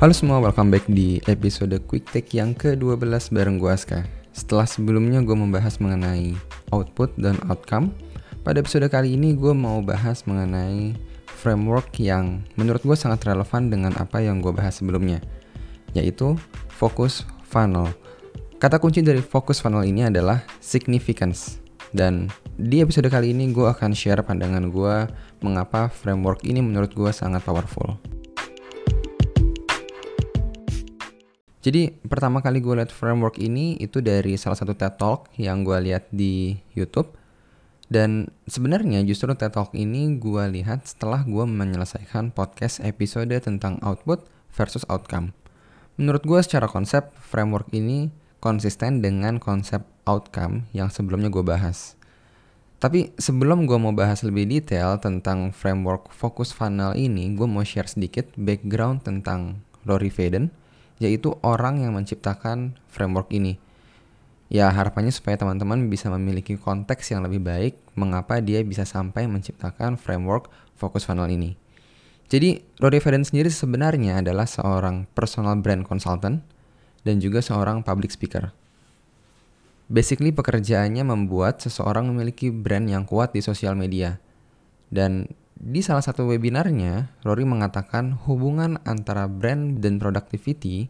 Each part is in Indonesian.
Halo semua, welcome back di episode Quick Take yang ke-12 bareng gue Aska. Setelah sebelumnya gue membahas mengenai output dan outcome, pada episode kali ini gue mau bahas mengenai framework yang menurut gue sangat relevan dengan apa yang gue bahas sebelumnya, yaitu focus funnel. Kata kunci dari focus funnel ini adalah significance. Dan di episode kali ini gue akan share pandangan gue mengapa framework ini menurut gue sangat powerful. Jadi pertama kali gue lihat framework ini itu dari salah satu TED Talk yang gue lihat di YouTube. Dan sebenarnya justru TED Talk ini gue lihat setelah gue menyelesaikan podcast episode tentang output versus outcome. Menurut gue secara konsep, framework ini konsisten dengan konsep outcome yang sebelumnya gue bahas. Tapi sebelum gue mau bahas lebih detail tentang framework focus funnel ini, gue mau share sedikit background tentang Rory Vaden yaitu orang yang menciptakan framework ini. Ya harapannya supaya teman-teman bisa memiliki konteks yang lebih baik mengapa dia bisa sampai menciptakan framework focus funnel ini. Jadi Rory Vaden sendiri sebenarnya adalah seorang personal brand consultant dan juga seorang public speaker. Basically pekerjaannya membuat seseorang memiliki brand yang kuat di sosial media. Dan di salah satu webinarnya, Rory mengatakan hubungan antara brand dan productivity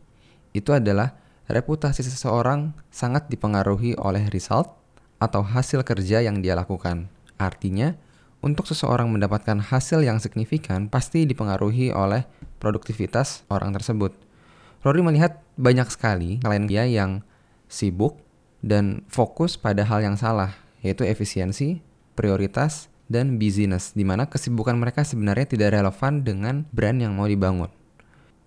itu adalah reputasi seseorang sangat dipengaruhi oleh result atau hasil kerja yang dia lakukan. Artinya, untuk seseorang mendapatkan hasil yang signifikan pasti dipengaruhi oleh produktivitas orang tersebut. Rory melihat banyak sekali klien dia yang sibuk dan fokus pada hal yang salah, yaitu efisiensi, prioritas, dan business, di mana kesibukan mereka sebenarnya tidak relevan dengan brand yang mau dibangun.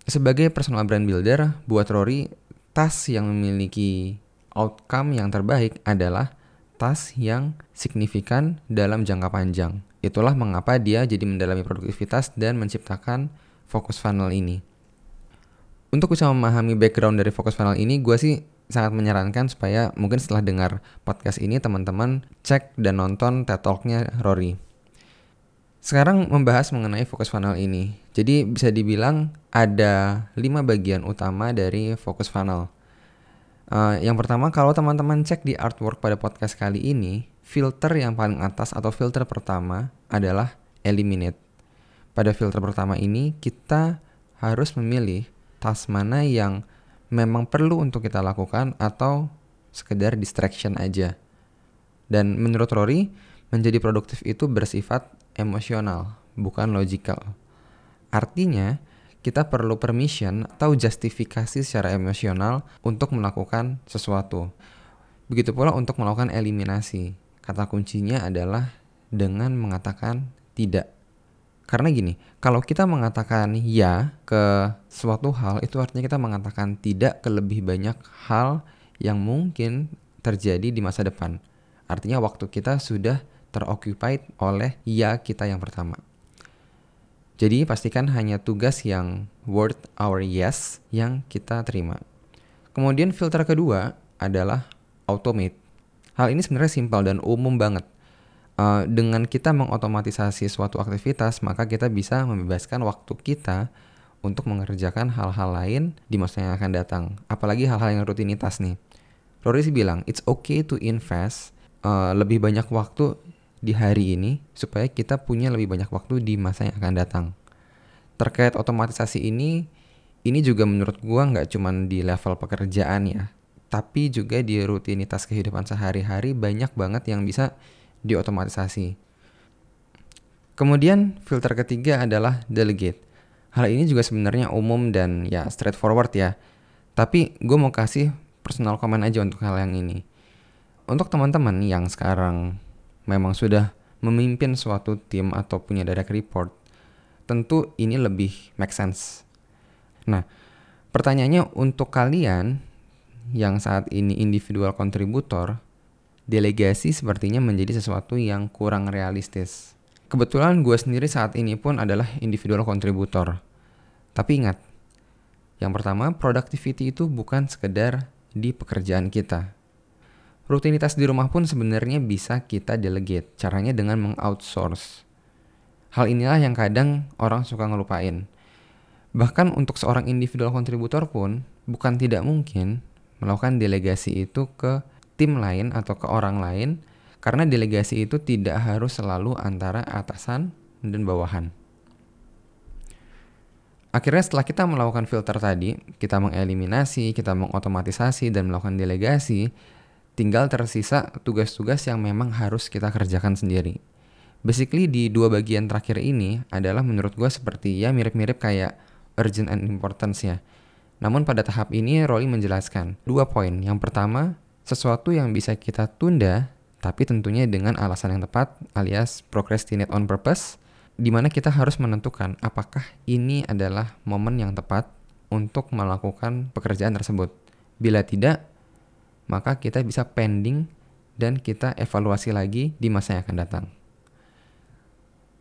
Sebagai personal brand builder, buat Rory, task yang memiliki outcome yang terbaik adalah task yang signifikan dalam jangka panjang. Itulah mengapa dia jadi mendalami produktivitas dan menciptakan focus funnel ini. Untuk bisa memahami background dari focus funnel ini, gue sih sangat menyarankan supaya mungkin setelah dengar podcast ini teman-teman cek dan nonton TED Talk-nya Rory. Sekarang membahas mengenai fokus funnel ini. Jadi bisa dibilang ada lima bagian utama dari fokus funnel. Uh, yang pertama kalau teman-teman cek di artwork pada podcast kali ini, filter yang paling atas atau filter pertama adalah eliminate. Pada filter pertama ini kita harus memilih task mana yang memang perlu untuk kita lakukan atau sekedar distraction aja. Dan menurut Rory, menjadi produktif itu bersifat emosional, bukan logical. Artinya, kita perlu permission atau justifikasi secara emosional untuk melakukan sesuatu. Begitu pula untuk melakukan eliminasi. Kata kuncinya adalah dengan mengatakan tidak. Karena gini, kalau kita mengatakan ya ke suatu hal, itu artinya kita mengatakan tidak ke lebih banyak hal yang mungkin terjadi di masa depan. Artinya waktu kita sudah teroccupied oleh ya kita yang pertama. Jadi pastikan hanya tugas yang worth our yes yang kita terima. Kemudian filter kedua adalah automate. Hal ini sebenarnya simpel dan umum banget uh, dengan kita mengotomatisasi suatu aktivitas, maka kita bisa membebaskan waktu kita untuk mengerjakan hal-hal lain di masa yang akan datang. Apalagi hal-hal yang rutinitas nih. Rory sih bilang, it's okay to invest uh, lebih banyak waktu di hari ini supaya kita punya lebih banyak waktu di masa yang akan datang. Terkait otomatisasi ini, ini juga menurut gua nggak cuma di level pekerjaan ya, tapi juga di rutinitas kehidupan sehari-hari banyak banget yang bisa diotomatisasi. Kemudian filter ketiga adalah delegate. Hal ini juga sebenarnya umum dan ya straightforward ya. Tapi gue mau kasih personal comment aja untuk hal yang ini. Untuk teman-teman yang sekarang memang sudah memimpin suatu tim atau punya direct report, tentu ini lebih make sense. Nah, pertanyaannya untuk kalian yang saat ini individual kontributor, delegasi sepertinya menjadi sesuatu yang kurang realistis. Kebetulan gue sendiri saat ini pun adalah individual kontributor. Tapi ingat, yang pertama, productivity itu bukan sekedar di pekerjaan kita. Rutinitas di rumah pun sebenarnya bisa kita delegate, caranya dengan mengoutsource. Hal inilah yang kadang orang suka ngelupain. Bahkan untuk seorang individual kontributor pun bukan tidak mungkin melakukan delegasi itu ke tim lain atau ke orang lain karena delegasi itu tidak harus selalu antara atasan dan bawahan. Akhirnya setelah kita melakukan filter tadi, kita mengeliminasi, kita mengotomatisasi dan melakukan delegasi, tinggal tersisa tugas-tugas yang memang harus kita kerjakan sendiri. Basically di dua bagian terakhir ini adalah menurut gue seperti ya mirip-mirip kayak urgent and importance ya. Namun pada tahap ini Rolly menjelaskan dua poin. Yang pertama, sesuatu yang bisa kita tunda tapi tentunya dengan alasan yang tepat alias procrastinate on purpose di mana kita harus menentukan apakah ini adalah momen yang tepat untuk melakukan pekerjaan tersebut. Bila tidak, maka kita bisa pending dan kita evaluasi lagi di masa yang akan datang.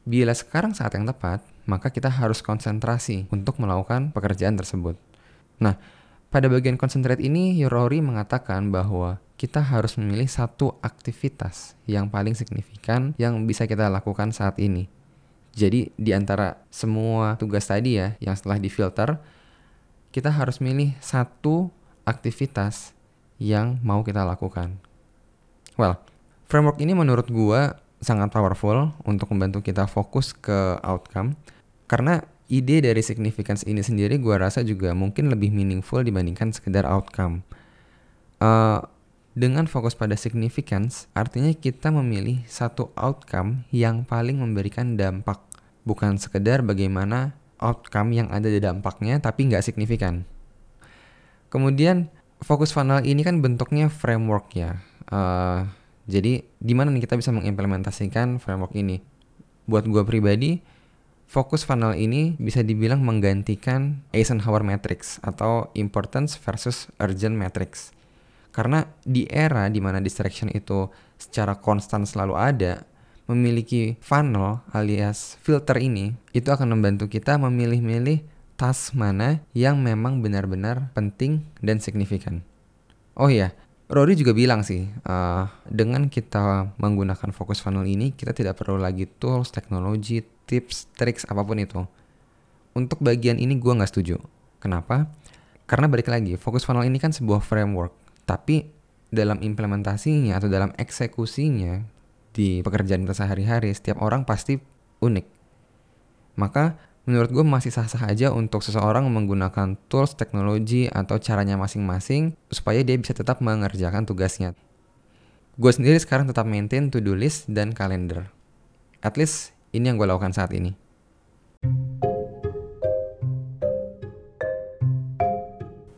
Bila sekarang saat yang tepat, maka kita harus konsentrasi untuk melakukan pekerjaan tersebut. Nah, pada bagian concentrate ini, Yorori mengatakan bahwa kita harus memilih satu aktivitas yang paling signifikan yang bisa kita lakukan saat ini jadi di antara semua tugas tadi ya yang setelah difilter, kita harus milih satu aktivitas yang mau kita lakukan. Well, framework ini menurut gua sangat powerful untuk membantu kita fokus ke outcome karena ide dari significance ini sendiri gua rasa juga mungkin lebih meaningful dibandingkan sekedar outcome. Uh, dengan fokus pada significance, artinya kita memilih satu outcome yang paling memberikan dampak. Bukan sekedar bagaimana outcome yang ada di dampaknya, tapi nggak signifikan. Kemudian, fokus funnel ini kan bentuknya framework ya. Uh, jadi, di mana nih kita bisa mengimplementasikan framework ini? Buat gue pribadi, fokus funnel ini bisa dibilang menggantikan Eisenhower Matrix atau Importance versus Urgent Matrix karena di era di mana distraction itu secara konstan selalu ada, memiliki funnel alias filter ini itu akan membantu kita memilih-milih task mana yang memang benar-benar penting dan signifikan. Oh iya, Rory juga bilang sih, uh, dengan kita menggunakan fokus funnel ini, kita tidak perlu lagi tools, teknologi, tips, triks, apa pun itu. Untuk bagian ini gue nggak setuju. Kenapa? Karena balik lagi, fokus funnel ini kan sebuah framework tapi dalam implementasinya atau dalam eksekusinya di pekerjaan kita sehari-hari, setiap orang pasti unik. Maka menurut gue masih sah-sah aja untuk seseorang menggunakan tools, teknologi, atau caranya masing-masing supaya dia bisa tetap mengerjakan tugasnya. Gue sendiri sekarang tetap maintain to-do list dan kalender. At least ini yang gue lakukan saat ini.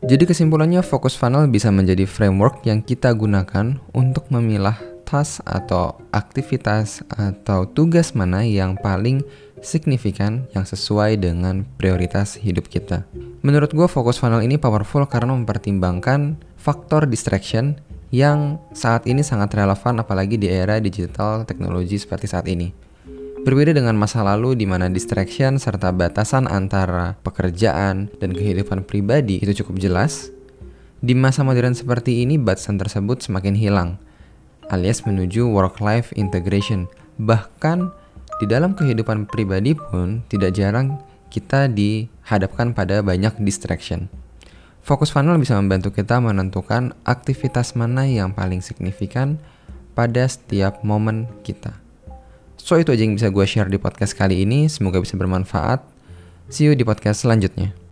Jadi kesimpulannya fokus funnel bisa menjadi framework yang kita gunakan untuk memilah task atau aktivitas atau tugas mana yang paling signifikan yang sesuai dengan prioritas hidup kita. Menurut gue fokus funnel ini powerful karena mempertimbangkan faktor distraction yang saat ini sangat relevan apalagi di era digital teknologi seperti saat ini. Berbeda dengan masa lalu di mana distraction serta batasan antara pekerjaan dan kehidupan pribadi itu cukup jelas, di masa modern seperti ini batasan tersebut semakin hilang, alias menuju work-life integration. Bahkan di dalam kehidupan pribadi pun tidak jarang kita dihadapkan pada banyak distraction. Fokus funnel bisa membantu kita menentukan aktivitas mana yang paling signifikan pada setiap momen kita. So itu aja yang bisa gue share di podcast kali ini. Semoga bisa bermanfaat. See you di podcast selanjutnya.